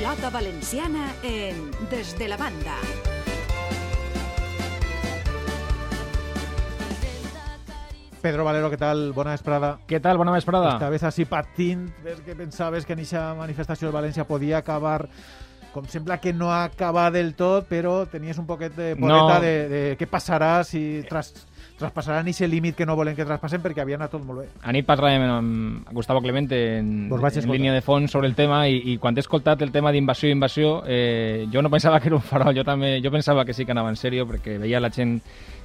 pilota valenciana en Des de la Banda. Pedro Valero, ¿qué tal? Bona vesprada. Què tal? Bona vesprada. Esta vez así patint, ves que pensaves que en aquesta manifestació de València podia acabar com sembla que no acaba del tot, però tenies un poquet de poreta No. de, de què passarà si tras, traspassaran aquest límit que no volen que traspassen perquè havia anat tot molt bé. Anit parlàvem amb Gustavo Clemente en, en línia de fons sobre el tema i, i quan he escoltat el tema d'invasió i invasió eh, jo no pensava que era un farol, jo també jo pensava que sí que anava en sèrio perquè veia la gent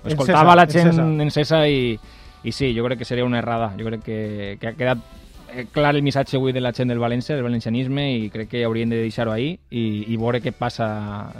escoltava Encesa, la gent encesa. encesa i, i sí, jo crec que seria una errada jo crec que, que ha quedat eh, clar el missatge avui de la gent del València, del valencianisme i crec que haurien de deixar-ho ahir i, i veure què passa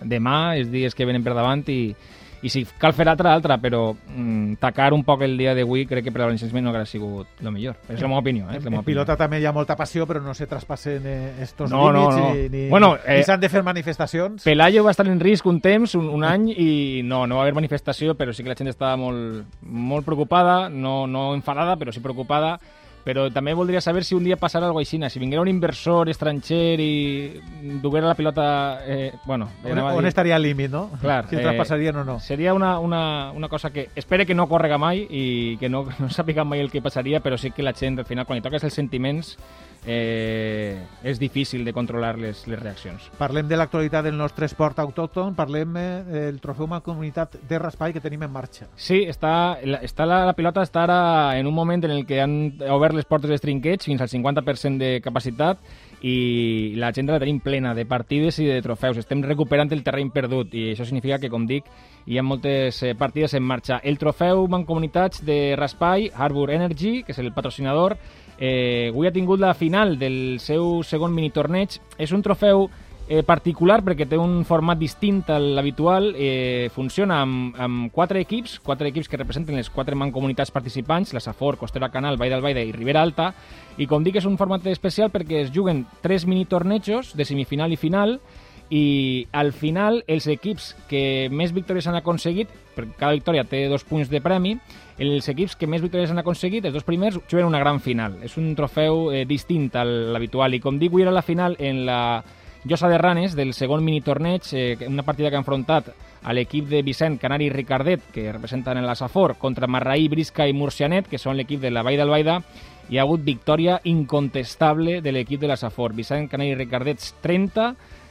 demà, els dies que venen per davant i, i si cal fer altra, altra, però mm, tacar un poc el dia d'avui crec que per al valencianisme no hauria sigut el millor. És la meva opinió. Eh? És la meva en pilota també hi ha molta passió, però no se traspassen eh, estos No, no, límits no. i ni, Bueno, eh, s'han de fer manifestacions. Pelayo va estar en risc un temps, un, un any, i no, no va haver manifestació, però sí que la gent estava molt, molt preocupada, no, no enfadada, però sí preocupada. Però també voldria saber si un dia passarà alguna cosa així. Si vinguera un inversor estranger i duguera la pilota... Eh, bueno, On, on dir- estaria el límit, no? Clar, si eh, traspasarien o no. Seria una, una, una cosa que espere que no córrega mai i que no, no sàpiga mai el que passaria, però sí que la gent, al final, quan li toques els sentiments, eh, és difícil de controlar les, les reaccions. Parlem de l'actualitat del nostre esport autòcton, parlem eh, del trofeu Mancomunitat de Raspall que tenim en marxa. Sí, està, la, està la, la pilota està ara en un moment en el que han obert les portes dels trinquets fins al 50% de capacitat i la gent la tenim plena de partides i de trofeus. Estem recuperant el terreny perdut i això significa que, com dic, hi ha moltes eh, partides en marxa. El trofeu Mancomunitats de Raspall, Harbour Energy, que és el patrocinador, eh, avui ha tingut la final del seu segon minitorneig. És un trofeu eh, particular perquè té un format distint a l'habitual, eh, funciona amb, amb quatre equips, quatre equips que representen les quatre mancomunitats participants, la Safor, Costera Canal, Vall d'Albaida i Ribera Alta, i com dic és un format especial perquè es juguen tres mini-tornejos de semifinal i final, i al final els equips que més victòries han aconseguit, perquè cada victòria té dos punts de premi, els equips que més victòries han aconseguit, els dos primers, juguen una gran final. És un trofeu eh, distint a l'habitual, i com dic, era la final en la Llosa de Ranes del segon minitorneig, eh, una partida que ha enfrontat a l'equip de Vicent Canari i Ricardet, que representen la Safor, contra Marraí, Brisca i Murcianet, que són l'equip de la Vall d'Albaida, hi ha hagut victòria incontestable de l'equip de la Safor. Vicent Canari i Ricardet 30,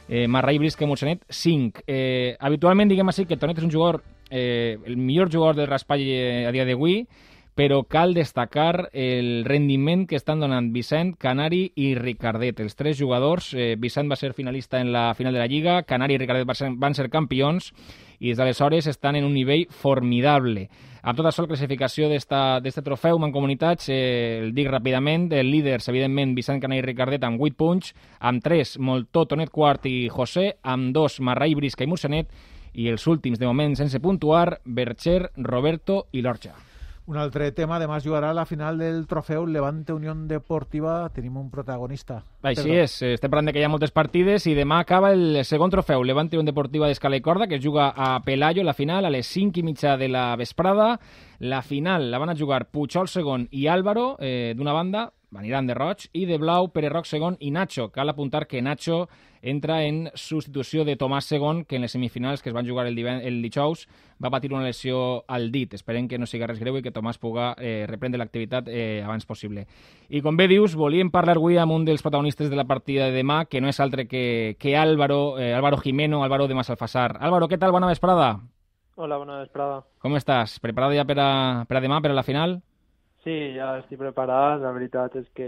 eh, Brisca i Murcianet 5. Eh, habitualment diguem així que Tonet és un jugador, eh, el millor jugador del Raspall eh, a dia d'avui, però cal destacar el rendiment que estan donant Vicent, Canari i Ricardet. Els tres jugadors, eh, Vicent va ser finalista en la final de la Lliga, Canari i Ricardet van ser, van ser campions i des d'aleshores estan en un nivell formidable. Amb tot això, la classificació d'aquest trofeu Mancomunitats, eh, el dic ràpidament, el líders, evidentment, Vicent Canari i Ricardet amb 8 punts, amb 3, Moltó, Tonet Quart i José, amb 2, Marraí, Brisca i Mursanet, i els últims, de moment, sense puntuar, Bercher, Roberto i Lorja. Un altre tema, además jugarà la final del trofeu Levante Unión Deportiva. Tenim un protagonista. Així Pedro. és, eh, estem parlant de que hi ha moltes partides i demà acaba el segon trofeu, Levante Unión Deportiva d'Escala i Corda, que es juga a Pelayo, la final, a les 5 i mitja de la vesprada. La final la van a jugar Puigol segon i Álvaro, eh, d'una banda, aniran de roig, i de blau, Pere Roc segon i Nacho. Cal apuntar que Nacho entra en substitució de Tomàs segon, que en les semifinals que es van jugar el, diven- el dijous va patir una lesió al dit. Esperem que no sigui res greu i que Tomàs puga eh, reprendre l'activitat eh, abans possible. I com bé dius, volíem parlar avui amb un dels protagonistes de la partida de demà, que no és altre que, que Álvaro, eh, Álvaro Jimeno, Álvaro de Masalfasar. Álvaro, què tal? Bona vesprada. Hola, bona vesprada. Com estàs? Preparat ja per a, per a demà, per a la final? Sí, ja estic preparat. La veritat és que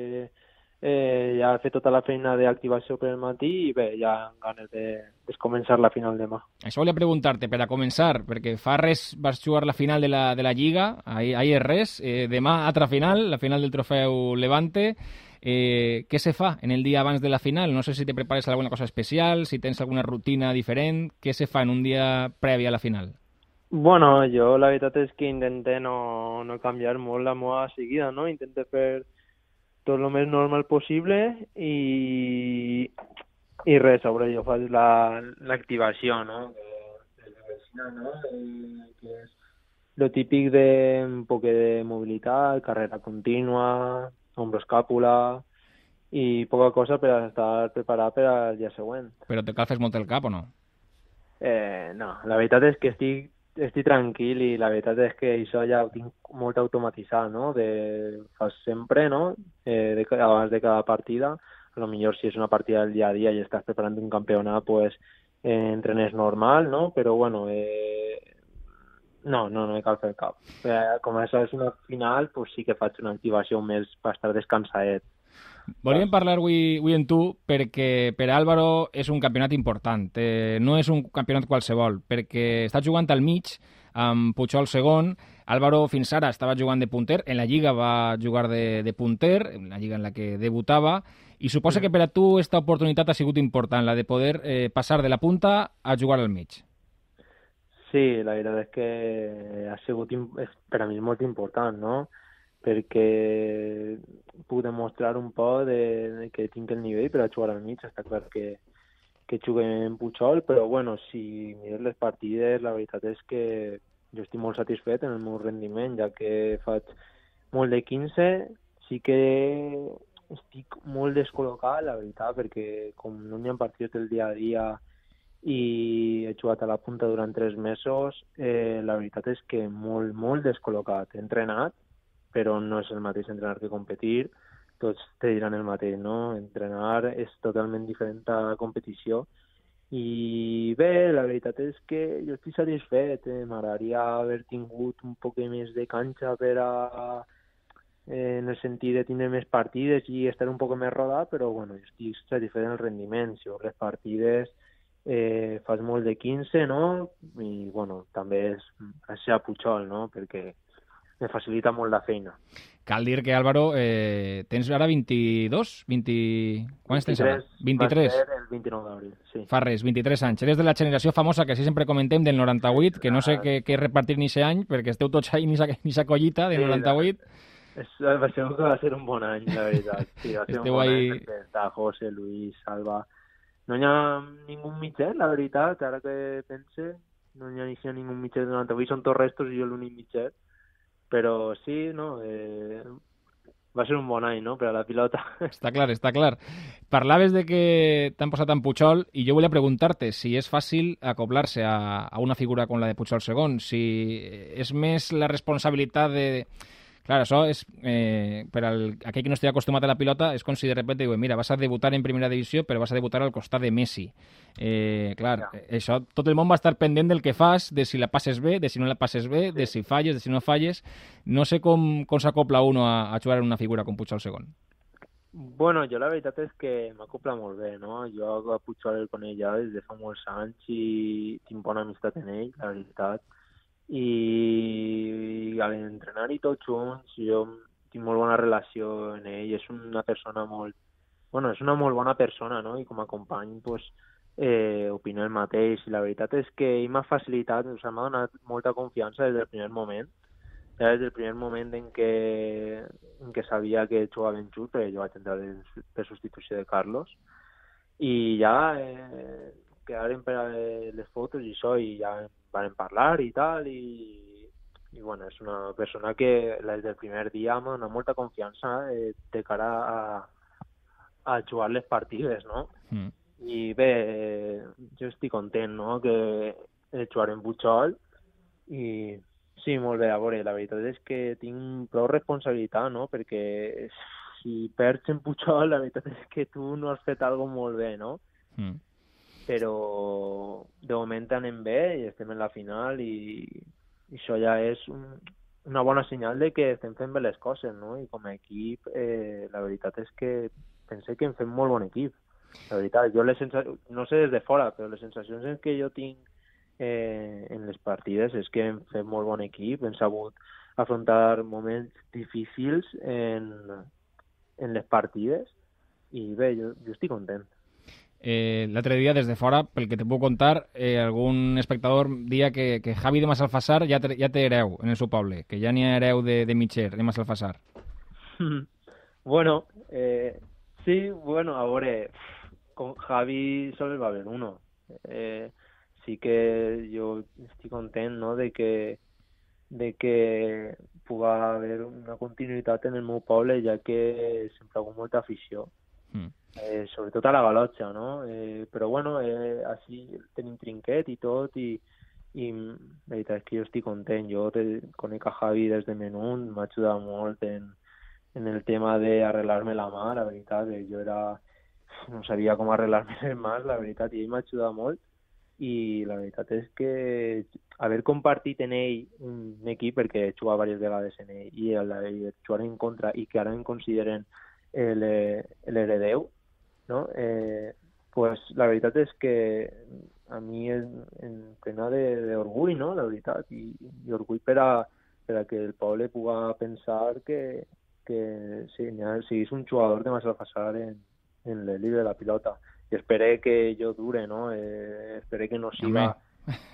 eh, ja he fet tota la feina d'activació per el matí i bé, ja amb ganes de, de començar la final demà. Això volia preguntar-te, per a començar, perquè fa res vas jugar la final de la, de la Lliga, ahir, ahir res, eh, demà altra final, la final del trofeu Levante. Eh, què se fa en el dia abans de la final? No sé si te prepares alguna cosa especial, si tens alguna rutina diferent. Què se fa en un dia previ a la final? Bueno, jo la veritat és que intenté no, no canviar molt la meva seguida, no? Intenté fer tot el més normal possible i, i res, sobre jo faig la- l'activació, no? Que, que, no? I que és lo típic de un poc de mobilitat, carrera contínua, hombro escàpula i poca cosa per estar preparat per al dia següent. Però te calfes molt el cap o no? Eh, no, la veritat és que estic, estic tranquil i la veritat és que això ja ho tinc molt automatitzat, no? De, fas sempre, no? Eh, de, abans de cada partida, a lo millor si és una partida del dia a dia i estàs preparant un campionat, pues eh, entrenes normal, no? Però bueno, eh, no, no, no me cal fer cap. Eh, com això és una final, pues sí que faig una activació més per estar descansadet. Volíem parlar avui, avui amb tu perquè per Álvaro és un campionat important. Eh, no és un campionat qualsevol, perquè està jugant al mig amb Puigol segon. Álvaro fins ara estava jugant de punter, en la Lliga va jugar de, de punter, en la Lliga en la que debutava, i suposa que per a tu aquesta oportunitat ha sigut important, la de poder eh, passar de la punta a jugar al mig. Sí, la veritat és que ha sigut per a mi molt important, no? perquè puc demostrar un poc de, que tinc el nivell per a jugar al mig. Està clar que, que juguem Puigol, però bueno, si mires les partides, la veritat és que jo estic molt satisfet en el meu rendiment, ja que faig molt de 15, sí que estic molt descol·locat, la veritat, perquè com no hi ha partits del dia a dia i he jugat a la punta durant tres mesos, eh, la veritat és que molt, molt descol·locat. He entrenat, però no és el mateix entrenar que competir, tots te diran el mateix, no? Entrenar és totalment diferent a competició i bé, la veritat és que jo estic satisfet, eh? m'agradaria haver tingut un poc més de canxa per a eh, en el sentit de tindre més partides i estar un poc més rodat, però bueno, jo estic satisfet en el rendiment, si les partides eh, fas molt de 15, no? I bueno, també és, és a Puigol, no? Perquè me facilita molt la feina. Cal dir que, Álvaro, eh, tens ara 22? 20... Quants tens ara? 23. el 29 d'abril, sí. Fa res, 23 anys. Eres de la generació famosa que sí sempre comentem del 98, que no sé què, què repartir ni aquest any, perquè esteu tots ahí ni sa, collita del sí, 98. És, va, ser, va ser un bon any, la veritat. Sí, va ser Esteu un bon ahí... any perquè està José, Luis, Salva... No hi ha ningú mitjà, la veritat, ara que pense, no hi ha, ni ningú mitjà del 98, són tots restos i jo l'únic mitjà però sí, no, eh, va ser un bon no?, per a la pilota. Està clar, està clar. Parlaves de que t'han posat en Puigol i jo volia preguntar-te si és fàcil acoblar-se a, a una figura com la de Puigol segon, si és més la responsabilitat de Clar, això és, eh, per al, aquell que no estigui acostumat a la pilota, és com si de repente diuen, mira, vas a debutar en primera divisió, però vas a debutar al costat de Messi. Eh, clar, ja. això, tot el món va estar pendent del que fas, de si la passes bé, de si no la passes bé, sí. de si falles, de si no falles. No sé com, com s'acopla uno a, a jugar en una figura com Puig al segon. Bueno, jo la veritat és que m'acopla molt bé, no? Jo a Puigol el conec ja des de fa molts anys i tinc bona amistat en ell, la veritat i, a l'entrenar i tots junts jo tinc molt bona relació en ell, és una persona molt bueno, és una molt bona persona, no? I com a company, pues, eh, opina el mateix. I la veritat és que ell m'ha facilitat, o sigui, m'ha donat molta confiança des del primer moment. Ja des del primer moment en què, en què sabia que jugava ben jut, perquè jo vaig entrar per substitució de Carlos. I ja eh, quedaren per les fotos i això, i ja van parlar i tal, i, i bueno, és una persona que des del primer dia m'ha donat molta confiança eh, de cara a, a jugar les partides, no? Mm. I bé, eh, jo estic content, no?, que he jugat en Puigol i sí, molt bé, a veure, la veritat és que tinc prou responsabilitat, no?, perquè si perds en Puigol, la veritat és que tu no has fet alguna molt bé, no? Mm però de moment anem bé i estem en la final i, i això ja és un, una bona senyal de que estem fent bé les coses, no? I com a equip, eh, la veritat és que pense que hem fet molt bon equip. La veritat, jo les no sé des de fora, però les sensacions que jo tinc eh, en les partides és que hem fet molt bon equip, hem sabut afrontar moments difícils en, en les partides i bé, jo, jo estic content. Eh, L'altre dia, des de fora, pel que te puc contar, eh, algun espectador dia que, que Javi de Massalfassar ja, te, ja té hereu en el seu poble, que ja n'hi ha hereu de, de de Massalfassar. bueno, eh, sí, bueno, a veure, con Javi solo va haver uno. Eh, sí que jo estic content, no?, de que de que puga haver una continuïtat en el meu poble, ja que sempre ha hagut molta afició Mm. Eh, sobretot a la galotxa, no? Eh, però bueno, eh, així tenim trinquet i tot i, i la veritat és que jo estic content. Jo te, conec a Javi des de Menunt, m'ha ajudat molt en, en el tema d'arreglar-me la mà, la veritat, eh, jo era no sabia com arreglar-me les mans, la veritat, i ell m'ha ajudat molt i la veritat és que haver compartit en ell un equip, perquè he jugat diverses vegades en ell, i el, jugar en contra i que ara em consideren l'heredeu, no? Eh, pues la veritat és que a mi em, em plena d'orgull, no? La veritat, i, i orgull per a, per a que el poble puga pensar que, que sí, siguis un jugador de massa passar en, en l'elit de la pilota i espero que jo dure, no? Eh, espero que no siga...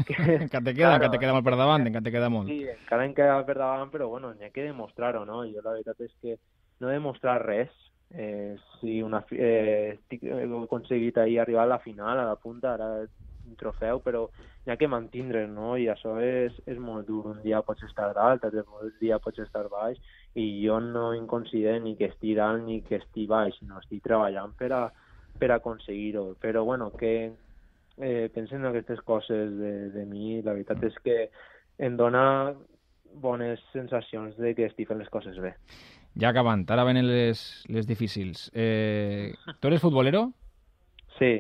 Que... encara te queda, claro, encara te queda molt per davant, encara te queda molt. Sí, encara em queda per davant, però bueno, n'hi ha que demostrar-ho, no? Jo la veritat és que no he demostrat res. Eh, si una, eh, estic, he aconseguit ahir arribar a la final, a la punta, ara un trofeu, però n'hi ha que mantindre, no? I això és, és molt dur. Un dia pots estar dalt, un dia pots estar baix, i jo no em considero ni que estic dalt ni que estic baix, sinó estic treballant per a, per aconseguir-ho. Però bueno, que eh, pensen en aquestes coses de, de mi, la veritat és que em dona bones sensacions de que estic fent les coses bé. Ja acabant, ara venen les, les difícils. Eh, tu eres futbolero? Sí.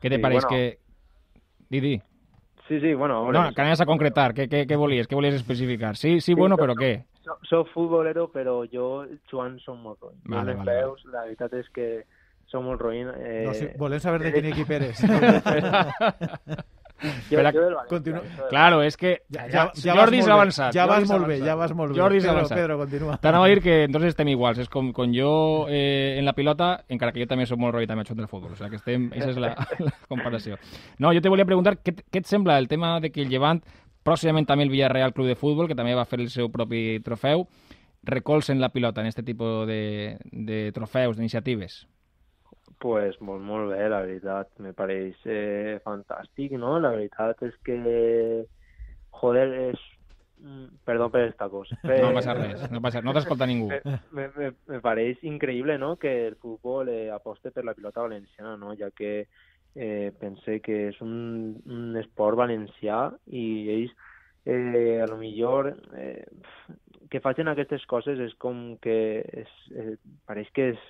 Què te sí, bueno. que... Di, di. Sí, sí, bueno... No, que anaves a concretar, què, què, què volies? Què volies especificar? Sí, sí, sí bueno, però què? Soc, soc futbolero, però jo jugant som molt roïn. Vale, jo vale, veus, la veritat és que som molt roïn. Eh... No, sí, volem saber de quin equip eres. Espera, jo això Claro, és que Ja, ja, ja, Jordi s'ha avançat. Ja vas molt bé, ja vas molt bé. Jordi s'ha avançat. Pedro, continua. T'anava a dir que entonces estem iguals. És com, com jo eh, en la pilota, encara que jo també soc molt roï, també he del futbol. O sigui que estem... Aquesta és la, la comparació. No, jo te volia preguntar què, què et sembla el tema de que el Llevant, pròximament també el Villarreal Club de Futbol, que també va fer el seu propi trofeu, recolzen la pilota en aquest tipus de, de trofeus, d'iniciatives. Pues molt, molt bé, la veritat. Me pareix eh, fantàstic, no? La veritat és que, joder, és... mm, Perdó per esta cosa. No passa res, no, passa, no t'escolta ningú. Me, me, me pareix increïble no? que el futbol eh, aposte per la pilota valenciana, no? ja que eh, pense que és un, un esport valencià i ells eh, a lo millor eh, que facin aquestes coses és com que és, eh, pareix que és,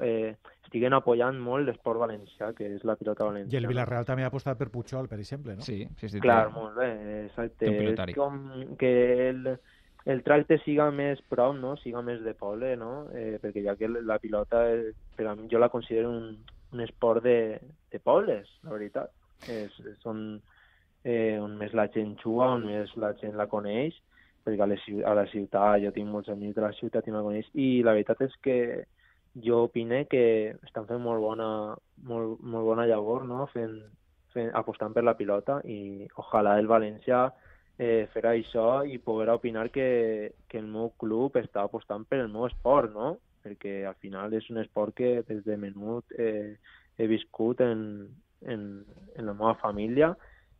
eh, estiguen apoyant molt l'esport valencià, que és la pilota I valenciana. el Villarreal també ha apostat per Puigol, per exemple, no? Sí, sí, sí. Clar, molt bé, exacte. És com que el, el tracte siga més prop, no? siga més de poble, no? Eh, perquè ja que la pilota, eh, per a mi, jo la considero un, un esport de, de pobles, la veritat. És, són eh, on més la gent juga, on més la gent la coneix, perquè a, les, a la ciutat, jo tinc molts amics de la ciutat i no la coneix, i la veritat és que jo opine que estan fent molt bona, molt, molt bona llavor, no? fent, fent, apostant per la pilota i ojalà el València eh, fer això i poder opinar que, que el meu club està apostant per el meu esport, no? Perquè al final és un esport que des de menut eh, he viscut en, en, en la meva família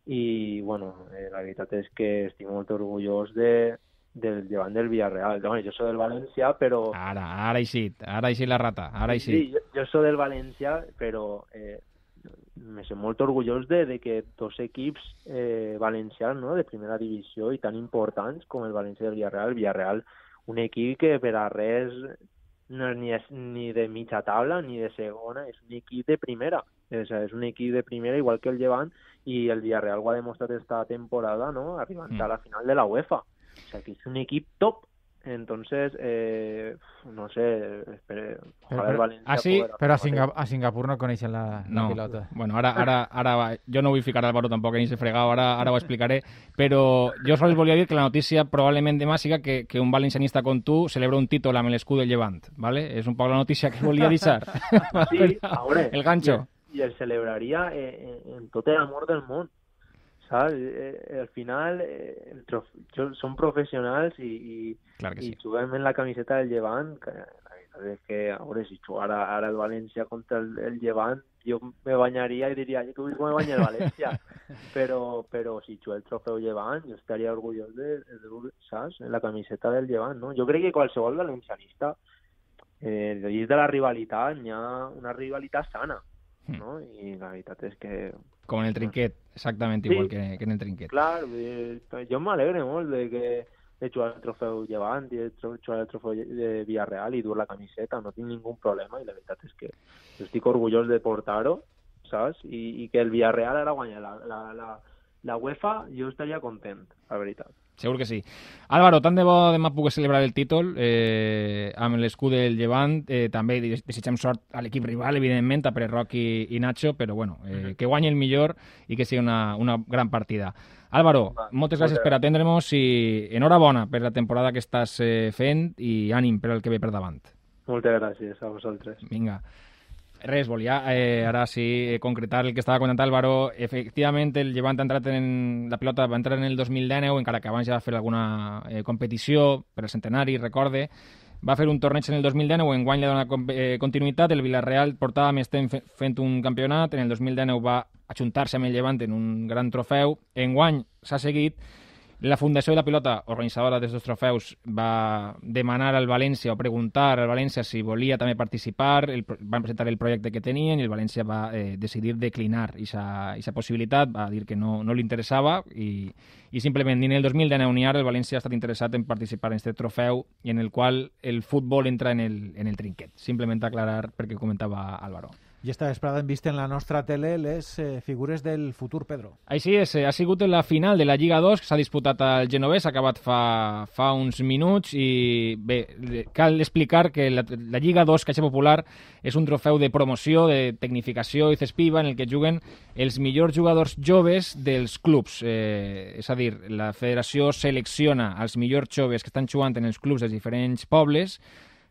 i, bueno, eh, la veritat és que estic molt orgullós de, del llevant del Villarreal. Bueno, jo soc del València, però... Ara, ara ha eixit, ara ha eixit la rata, ara ha eixit. Sí, jo, jo soc del València, però eh, me sent molt orgullós de, de que dos equips eh, valencians no, de primera divisió i tan importants com el València i el Villarreal. El Villarreal, un equip que per a res no és ni, és ni de mitja taula ni de segona, és un equip de primera. O sea, és un equip de primera igual que el Llevant i el Villarreal ho ha demostrat esta temporada, no? arribant Mm. a la final de la UEFA. O sea, que es un equip top. Entonces, eh, no sé, espere, ojalá el Pero- Valencia ah, sí? pueda- Però a, Singa a Singapur no coneixen la, la No, pilota. bueno, ara, ara, ara va. jo no vull ficar Álvaro tampoc en ese fregado, ara, ara ho explicaré, però jo sols volia dir que la notícia probablement demà siga que, que un valencianista com tu celebra un títol amb l'escut del Llevant, ¿vale? És un poc la notícia que volia deixar. Sí, a veure, El gancho. I, i el celebraria eh, en, en tot l'amor del món. Saps? Eh, eh, al final eh, el trof... jo, són professionals i, i, Clar que i sí. juguem en la camiseta del Llevant, que la veritat és que, a veure, si jugara ara el València contra el, el Llevant, jo me banyaria i diria, jo que vull que me banya el València. però, però si juga el trofeu Llevant, jo estaria orgullós de, de dur, saps? En la camiseta del Llevant, no? Jo crec que qualsevol valencianista eh, dins de la rivalitat hi ha una rivalitat sana, Mm. no? I la veritat és que, Com en el trinquet, exactament Sí. igual que, que en el trinquet. clar, vull dir, jo m'alegre molt de que de jugar el trofeu Llevant i de tro- jugar el trofeu de Villarreal i dur la camiseta, no tinc ningú problema i la veritat és que estic orgullós de portar-ho, saps? I, I que el Villarreal ara guanya la, la, la, la UEFA, jo estaria content, la veritat. Segur que sí. Álvaro, tant de bo demà pugues celebrar el títol eh, amb l'escut del Llevant. Eh, també des- desitgem sort a l'equip rival, evidentment, a Pere Roc i, i Nacho, però bueno, eh, que guanyi el millor i que sigui una, una gran partida. Álvaro, Va, moltes moltes gràcies per atendre'ns i enhorabona per la temporada que estàs eh, fent i ànim per el que ve per davant. Moltes gràcies a vosaltres. Vinga. Res, volia eh, ara sí eh, concretar el que estava comentant Álvaro. Efectivament, el Llevant ha entrat en... La pilota va entrar en el 2019, encara que abans ja va fer alguna eh, competició per el centenari, recorde. Va fer un torneig en el 2019, en guany li com- eh, continuïtat. El Villarreal portava més temps fe- fent un campionat. En el 2019 va ajuntar-se amb el Llevant en un gran trofeu. En guany s'ha seguit la Fundació de la Pilota, organitzadora d'aquests trofeus, va demanar al València o preguntar al València si volia també participar, el, van presentar el projecte que tenien i el València va eh, decidir declinar aquesta possibilitat, va dir que no, no li interessava i, i simplement en el 2019 ni ara el València ha estat interessat en participar en aquest trofeu i en el qual el futbol entra en el, en el trinquet. Simplement aclarar perquè comentava Álvaro. I esta vesprada hem vist en la nostra tele les eh, figures del futur, Pedro. Així és, eh, ha sigut la final de la Lliga 2 que s'ha disputat al Genovès, ha acabat fa, fa uns minuts i bé, cal explicar que la, la Lliga 2 Caixa Popular és un trofeu de promoció, de tecnificació i cespiva en el que juguen els millors jugadors joves dels clubs. Eh, és a dir, la federació selecciona els millors joves que estan jugant en els clubs dels diferents pobles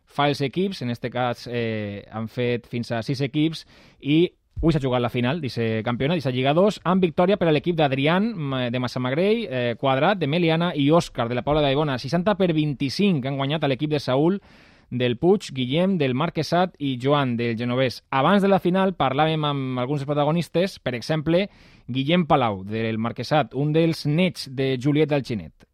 fa els equips, en este cas eh, han fet fins a sis equips i avui s'ha jugat la final d'aquest campionat, d'aquesta Lliga 2, amb victòria per a l'equip d'Adrián m- de Massamagrell, eh, Quadrat, de Meliana i Òscar de la Paula d'Aibona. 60 per 25 que han guanyat a l'equip de Saúl del Puig, Guillem, del Marquesat i Joan del Genovès. Abans de la final parlàvem amb alguns protagonistes, per exemple, Guillem Palau, del Marquesat, un dels nets de Juliet Alginet.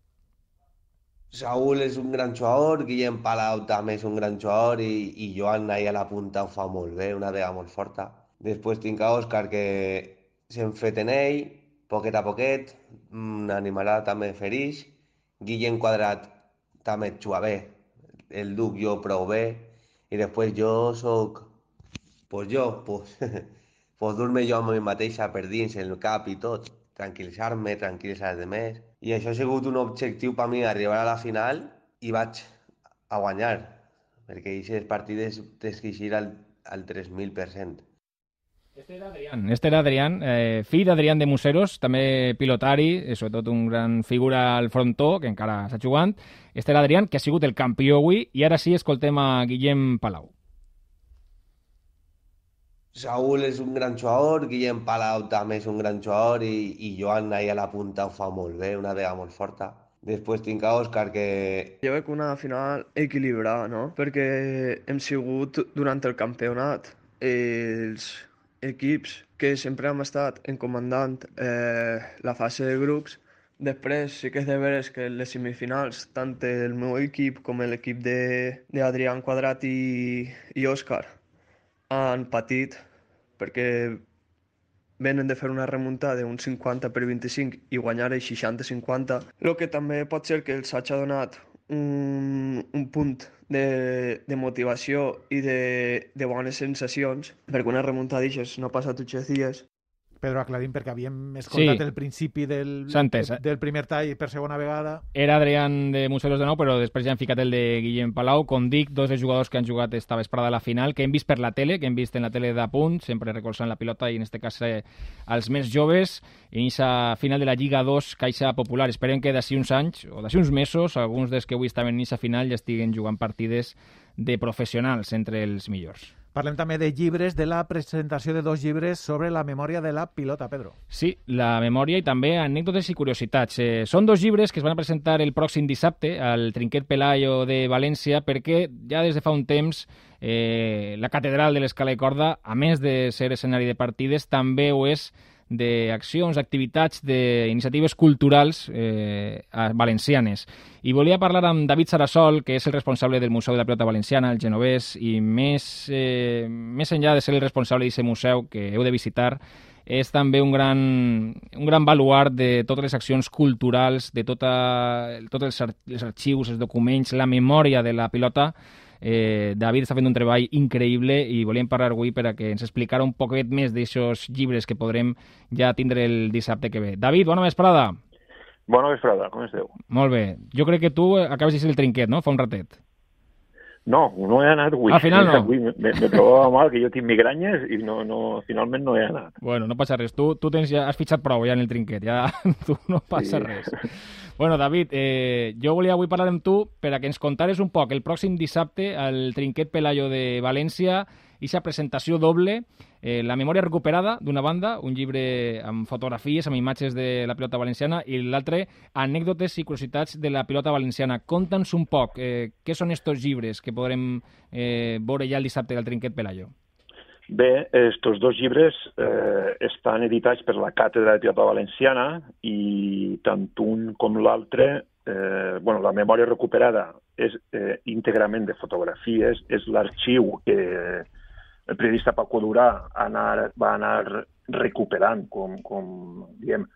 Saúl és un gran jugador, Guillem Palau també és un gran jugador i, i Joan ahí a la punta ho fa molt bé, una vega molt forta. Després tinc a Òscar que s'hem fet en ell, poquet a poquet, un animalà també ferix, Guillem Quadrat també juga bé, el Duc jo prou bé, i després jo sóc, pues jo, pues, pues dur-me jo amb mi mateixa per dins el cap i tot, tranquil·litzar-me, tranquil·litzar els demés. I això ha sigut un objectiu per mi, arribar a la final i vaig a guanyar, perquè aquestes partides tens que eixir al, al 3.000%. Este era Adrián, este era Adrián eh, fill d'Adrián de Museros, també pilotari, eh, sobretot un gran figura al frontó, que encara està jugant. Este era Adrián, que ha sigut el campió avui, i ara sí escoltem a Guillem Palau. Saúl és un gran jugador, Guillem Palau també és un gran jugador i, i Joan ahí a la punta ho fa molt bé, una vega molt forta. Després tinc a Òscar que Jo veig una final equilibrada, no? Perquè hem sigut durant el campionat els equips que sempre hem estat encomandant eh, la fase de grups. Després sí que és de veres que les semifinals, tant el meu equip com l'equip d'Adrián Quadrat i, i Òscar han patit perquè venen de fer una remuntada d'un 50 per 25 i guanyar el 60-50, el que també pot ser que els hagi donat un, un punt de, de motivació i de, de bones sensacions, perquè una remuntada d'aixes no passa tots els dies, Pedro, aclarim perquè havíem escoltat Sí. el principi del, entès, eh? del primer tall per segona vegada. Era Adrián de Museros de nou, però després ja han ficat el de Guillem Palau. Com dic, dos dels jugadors que han jugat esta vesprada a la final, que hem vist per la tele, que hem vist en la tele de punt, sempre recolzant la pilota i en este cas eh, els més joves, en aquesta final de la Lliga 2 Caixa Popular. Esperem que d'ací uns anys o d'ací uns mesos, alguns dels que avui estaven en aquesta final ja estiguen jugant partides de professionals entre els millors. Parlem també de llibres, de la presentació de dos llibres sobre la memòria de la pilota, Pedro. Sí, la memòria i també anècdotes i curiositats. Eh, són dos llibres que es van presentar el pròxim dissabte al Trinquet Pelayo de València perquè ja des de fa un temps eh, la catedral de l'Escala i Corda, a més de ser escenari de partides, també ho és d'accions, activitats, d'iniciatives culturals eh, valencianes. I volia parlar amb David Sarasol, que és el responsable del Museu de la Pilota Valenciana, el genovès, i més, eh, més enllà de ser el responsable d'aquest museu que heu de visitar, és també un gran, un gran baluart de totes les accions culturals, de tota, tots els, els arxius, els documents, la memòria de la pilota. Eh, David està fent un treball increïble i volíem parlar avui per a que ens explicara un poquet més d'aixòs llibres que podrem ja tindre el dissabte que ve. David, bona vesprada. Bona vesprada, com esteu? Molt bé. Jo crec que tu acabes de ser el trinquet, no? Fa un ratet. No, no he anat avui. Al final no. Avui me, me trobava mal, que jo tinc migranyes i no, no, finalment no he anat. Bueno, no passa res. Tu, tu tens ja, has fitxat prou ja en el trinquet, ja tu no passa sí. res. Bueno, David, eh, jo volia avui parlar amb tu per a que ens contares un poc el pròxim dissabte al Trinquet Pelayo de València aquesta presentació doble, eh, La memòria recuperada, d'una banda, un llibre amb fotografies, amb imatges de la pilota valenciana, i l'altre, anècdotes i curiositats de la pilota valenciana. Conta'ns un poc, eh, què són estos llibres que podrem eh, veure ja el dissabte del Trinquet Pelayo? Bé, estos dos llibres eh, estan editats per la Càtedra de Pilota Valenciana i tant un com l'altre, eh, bueno, la memòria recuperada és eh, íntegrament de fotografies, és l'arxiu que, eh, el periodista Paco Durà anar, va anar recuperant, com, com diem,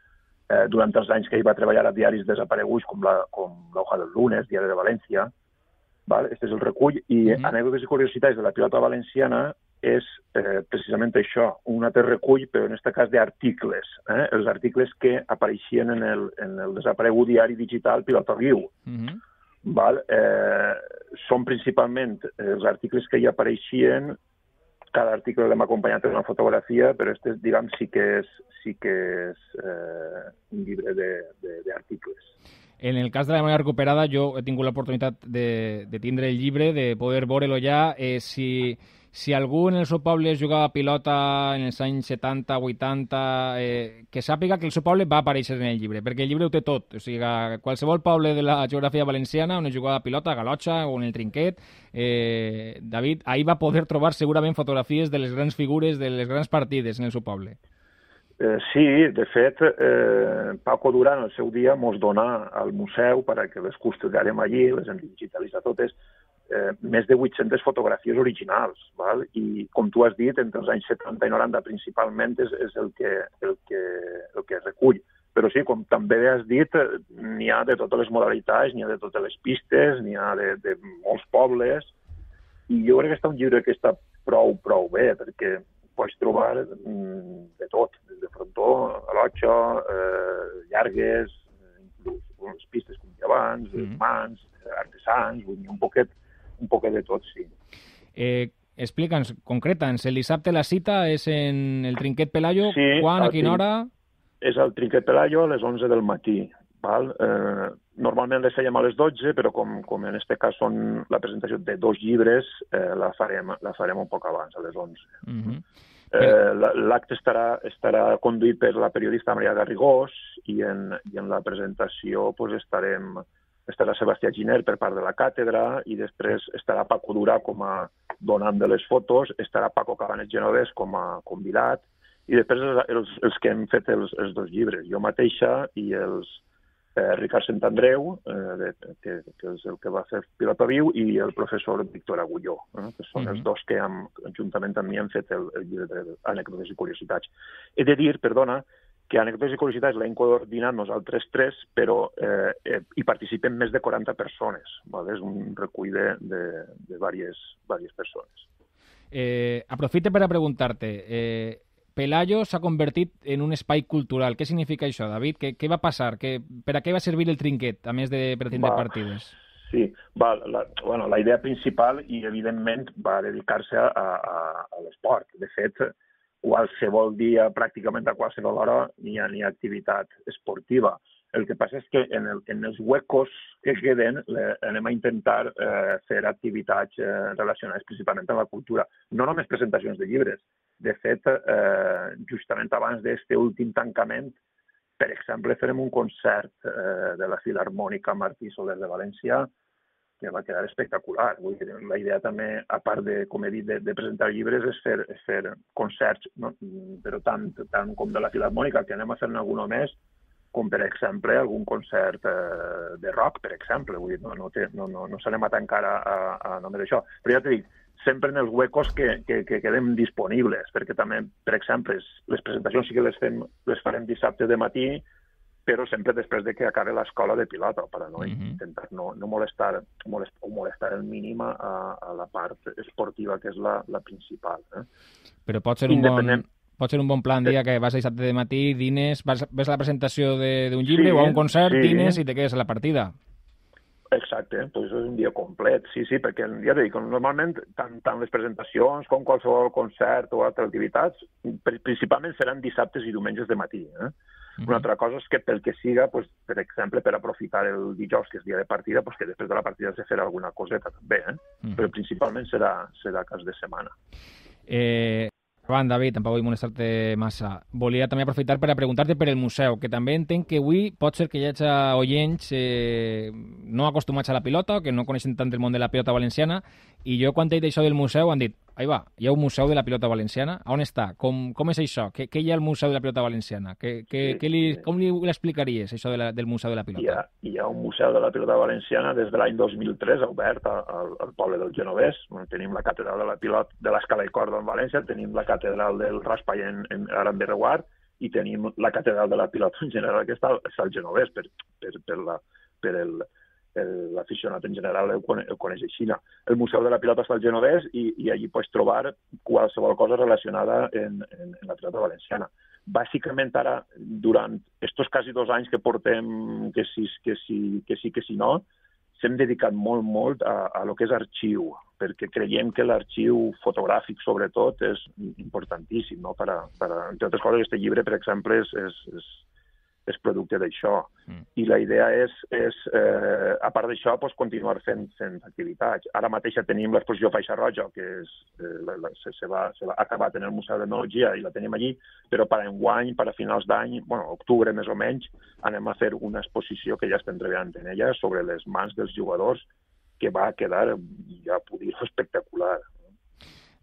eh, durant els anys que ell va treballar a diaris desapareguts com la, com l'Hoja del Lunes, Diari de València. Val? Este és el recull. I mm -hmm. anècdotes i curiositats de la pilota valenciana és eh, precisament això, un altre recull, però en aquest cas d'articles, eh? els articles que apareixien en el, en el desaparegut diari digital Pilota Viu. Mm -hmm. Val? Eh, són principalment els articles que hi apareixien cada article l'hem acompanyat amb una fotografia, però este, diguem, sí que és, sí que és eh, un llibre d'articles. En el cas de la memòria recuperada, jo he tingut l'oportunitat de, de tindre el llibre, de poder veure-lo ja. Eh, si, si algú en el seu poble jugava a pilota en els anys 70, 80, eh, que sàpiga que el seu poble va aparèixer en el llibre, perquè el llibre ho té tot. O sigui, qualsevol poble de la geografia valenciana on es jugava a pilota, a Galotxa o en el Trinquet, eh, David, ahir va poder trobar segurament fotografies de les grans figures, de les grans partides en el seu poble. Eh, sí, de fet, eh, Paco Duran el seu dia mos dona al museu perquè les custodiarem allí, les hem digitalitzat totes, eh, més de 800 fotografies originals. Val? I, com tu has dit, entre els anys 70 i 90 principalment és, és el, que, el, que, el que recull. Però sí, com també has dit, n'hi ha de totes les modalitats, n'hi ha de totes les pistes, n'hi ha de, de molts pobles, i jo crec que està un llibre que està prou, prou bé, perquè pots trobar mm, de tot, des de frontó, a l'otxa, eh, llargues, inclús les pistes com abans, mm. mans, artesans, vull dir, un poquet un poquet de tot, sí. Eh, Explica'ns, concreta'ns, el dissabte la cita és en el Trinquet Pelayo, sí, quan, a quina hora? És al Trinquet Pelayo a les 11 del matí. Val? Eh, normalment les fèiem a les 12, però com, com en aquest cas són la presentació de dos llibres, eh, la, farem, la farem un poc abans, a les 11. Mm -hmm. Eh, L'acte estarà, estarà conduït per la periodista Maria Garrigós i en, i en la presentació pues, estarem estarà Sebastià Giner per part de la càtedra i després estarà Paco Durà com a donant de les fotos, estarà Paco Cabanet Genovès com a convidat i després els, els, els que hem fet els, els dos llibres, jo mateixa i els eh, Ricard Sant Andreu, eh, de, que, que és el que va fer Pilota Viu, i el professor Víctor Agulló, eh, que són mm -hmm. els dos que hem, juntament amb mi han fet el, el llibre d'anècdotes i curiositats. He de dir, perdona, que anècdotes i curiositats l'hem coordinat nosaltres tres, però eh, eh, hi participen més de 40 persones. Val? És un recull de, de, de diverses, diverses persones. Eh, aprofite per a preguntar-te, eh, Pelayo s'ha convertit en un espai cultural. Què significa això, David? Què, què va passar? Que, per a què va servir el trinquet, a més de per tindre va, partides? Sí, va, la, bueno, la idea principal i, evidentment, va dedicar-se a, a, a l'esport. De fet, qualsevol dia, pràcticament a qualsevol hora, n'hi ha, ha activitat esportiva. El que passa és que en, el, en els huecos que queden le, anem a intentar eh, fer activitats eh, relacionades principalment amb la cultura. No només presentacions de llibres. De fet, eh, justament abans d'aquest últim tancament, per exemple, farem un concert eh, de la Filarmònica Martí Soler de València que va quedar espectacular. Vull dir, la idea també, a part de, com he dit, de, de presentar llibres, és fer, és fer concerts, no? però tant, tant com de la Filarmònica, que anem a fer-ne alguna més, com per exemple algun concert eh, de rock, per exemple. Vull dir, no, no, té, no, no, no s'anem a tancar a, a, a només això. Però ja t'he dit, sempre en els huecos que, que, que quedem disponibles, perquè també, per exemple, les presentacions sí que les, fem, les farem dissabte de matí, però sempre després de que acabe l'escola de pilota, per a no uh -huh. intentar no, no molestar, molest, o molestar el mínim a, a la part esportiva, que és la, la principal. Eh? Però pot ser un bon, pot ser un bon plan dia que vas a dissabte de matí, dines, vas, ves la presentació d'un llibre sí, o a un concert, sí. dines i te quedes a la partida. Exacte, doncs és un dia complet, sí, sí, perquè ja dic, normalment tant, tant les presentacions com qualsevol concert o altres activitats principalment seran dissabtes i diumenges de matí. Eh? Una altra cosa és que pel que siga, pues, per exemple, per aprofitar el dijous, que és dia de partida, pues, que després de la partida se farà alguna coseta també, eh? Però principalment serà, serà cas de setmana. Eh, Joan, David, tampoc vull molestar-te massa. Volia també aprofitar per a preguntar-te per el museu, que també entenc que avui pot ser que hi hagi oients eh, no acostumats a la pilota, que no coneixen tant el món de la pilota valenciana, i jo quan he dit això del museu han dit ahí va, hi ha un museu de la pilota valenciana. On està? Com, com és això? Què, què hi ha al Museu de la Pilota Valenciana? Què, què, sí, què li, com li l'explicaries, això de la, del Museu de la Pilota? Hi ha, hi ha un Museu de la Pilota Valenciana des de l'any 2003, obert al, al poble del Genovès. Tenim la catedral de la pilota de l'Escala i Corda en València, tenim la catedral del Raspall en, en Aran i tenim la catedral de la pilota en general, que està, està al Genovès, per, per, per, la, per el, l'aficionat en general el, el coneix així. El Museu de la Pilota està al Genovès i, i allí pots trobar qualsevol cosa relacionada en, en, en la pilota valenciana. Bàsicament ara, durant estos quasi dos anys que portem, que sí, que sí, que sí, que sí no, s'hem dedicat molt, molt a, a lo que és arxiu, perquè creiem que l'arxiu fotogràfic, sobretot, és importantíssim, no? Per a, per a, entre altres coses, aquest llibre, per exemple, és, és, és, és producte d'això. Mm. I la idea és, és eh, a part d'això, pues, continuar fent, fent activitats. Ara mateix tenim l'exposició Faixa Roja, que és, eh, la, la, se, se, va, se va acabat en el Museu d'Enologia i la tenim allí, però per enguany, per a finals d'any, bueno, octubre més o menys, anem a fer una exposició que ja estem treballant en ella sobre les mans dels jugadors que va quedar, ja puc dir espectacular.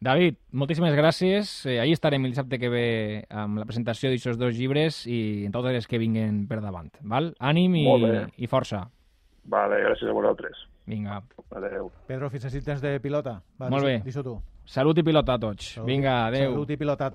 David, moltíssimes gràcies. Eh, ahir estarem el dissabte que ve amb la presentació d'aquests dos llibres i en totes les que vinguen per davant. Val? Ànim i, i força. Vale, gràcies a vosaltres. Vinga. Adéu. Pedro, fins així tens de pilota. Va, Molt bé. Dis-ho tu. Salut i pilota a tots. Salut, Vinga, adéu. Salut i pilota a